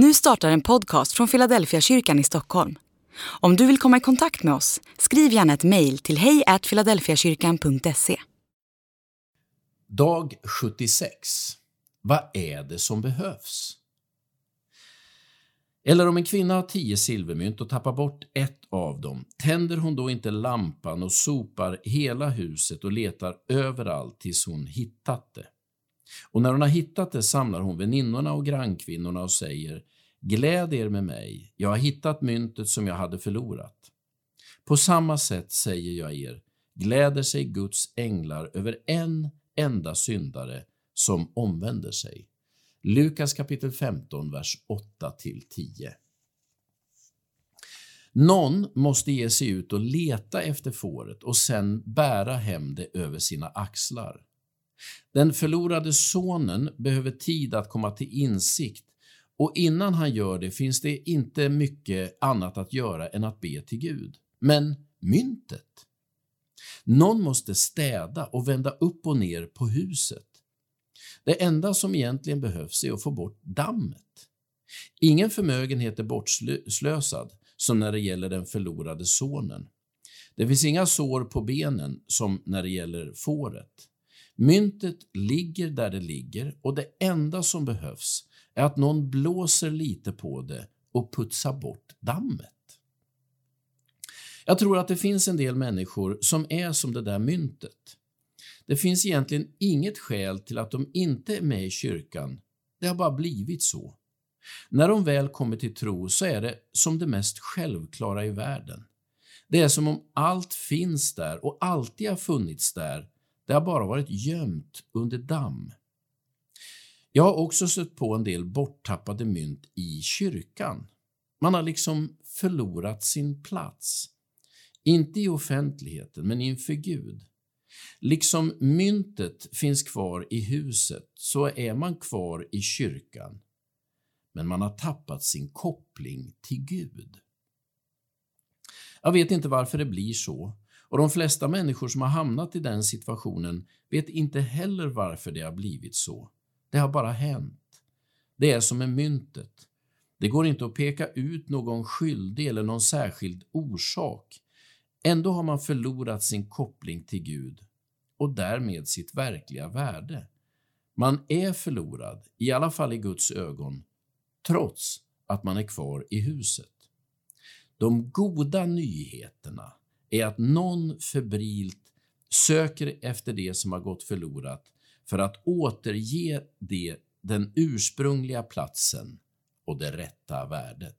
Nu startar en podcast från Philadelphia kyrkan i Stockholm. Om du vill komma i kontakt med oss, skriv gärna ett mejl till hejfiladelfiakyrkan.se. Dag 76. Vad är det som behövs? Eller om en kvinna har tio silvermynt och tappar bort ett av dem, tänder hon då inte lampan och sopar hela huset och letar överallt tills hon hittat det? Och när hon har hittat det samlar hon väninnorna och grannkvinnorna och säger Gläd er med mig, jag har hittat myntet som jag hade förlorat. På samma sätt säger jag er, gläder sig Guds änglar över en enda syndare som omvänder sig. Lukas kapitel 15, vers 8-10. Någon måste ge sig ut och leta efter fåret och sen bära hem det över sina axlar. Den förlorade sonen behöver tid att komma till insikt och innan han gör det finns det inte mycket annat att göra än att be till Gud. Men myntet? Någon måste städa och vända upp och ner på huset. Det enda som egentligen behövs är att få bort dammet. Ingen förmögenhet är bortslösad som när det gäller den förlorade sonen. Det finns inga sår på benen som när det gäller fåret. Myntet ligger där det ligger och det enda som behövs är att någon blåser lite på det och putsar bort dammet. Jag tror att det finns en del människor som är som det där myntet. Det finns egentligen inget skäl till att de inte är med i kyrkan. Det har bara blivit så. När de väl kommer till tro så är det som det mest självklara i världen. Det är som om allt finns där och alltid har funnits där det har bara varit gömt under damm. Jag har också stött på en del borttappade mynt i kyrkan. Man har liksom förlorat sin plats. Inte i offentligheten, men inför Gud. Liksom myntet finns kvar i huset så är man kvar i kyrkan. Men man har tappat sin koppling till Gud. Jag vet inte varför det blir så, och de flesta människor som har hamnat i den situationen vet inte heller varför det har blivit så. Det har bara hänt. Det är som med myntet. Det går inte att peka ut någon skyldig eller någon särskild orsak. Ändå har man förlorat sin koppling till Gud och därmed sitt verkliga värde. Man är förlorad, i alla fall i Guds ögon, trots att man är kvar i huset. De goda nyheterna är att någon febrilt söker efter det som har gått förlorat för att återge det den ursprungliga platsen och det rätta värdet.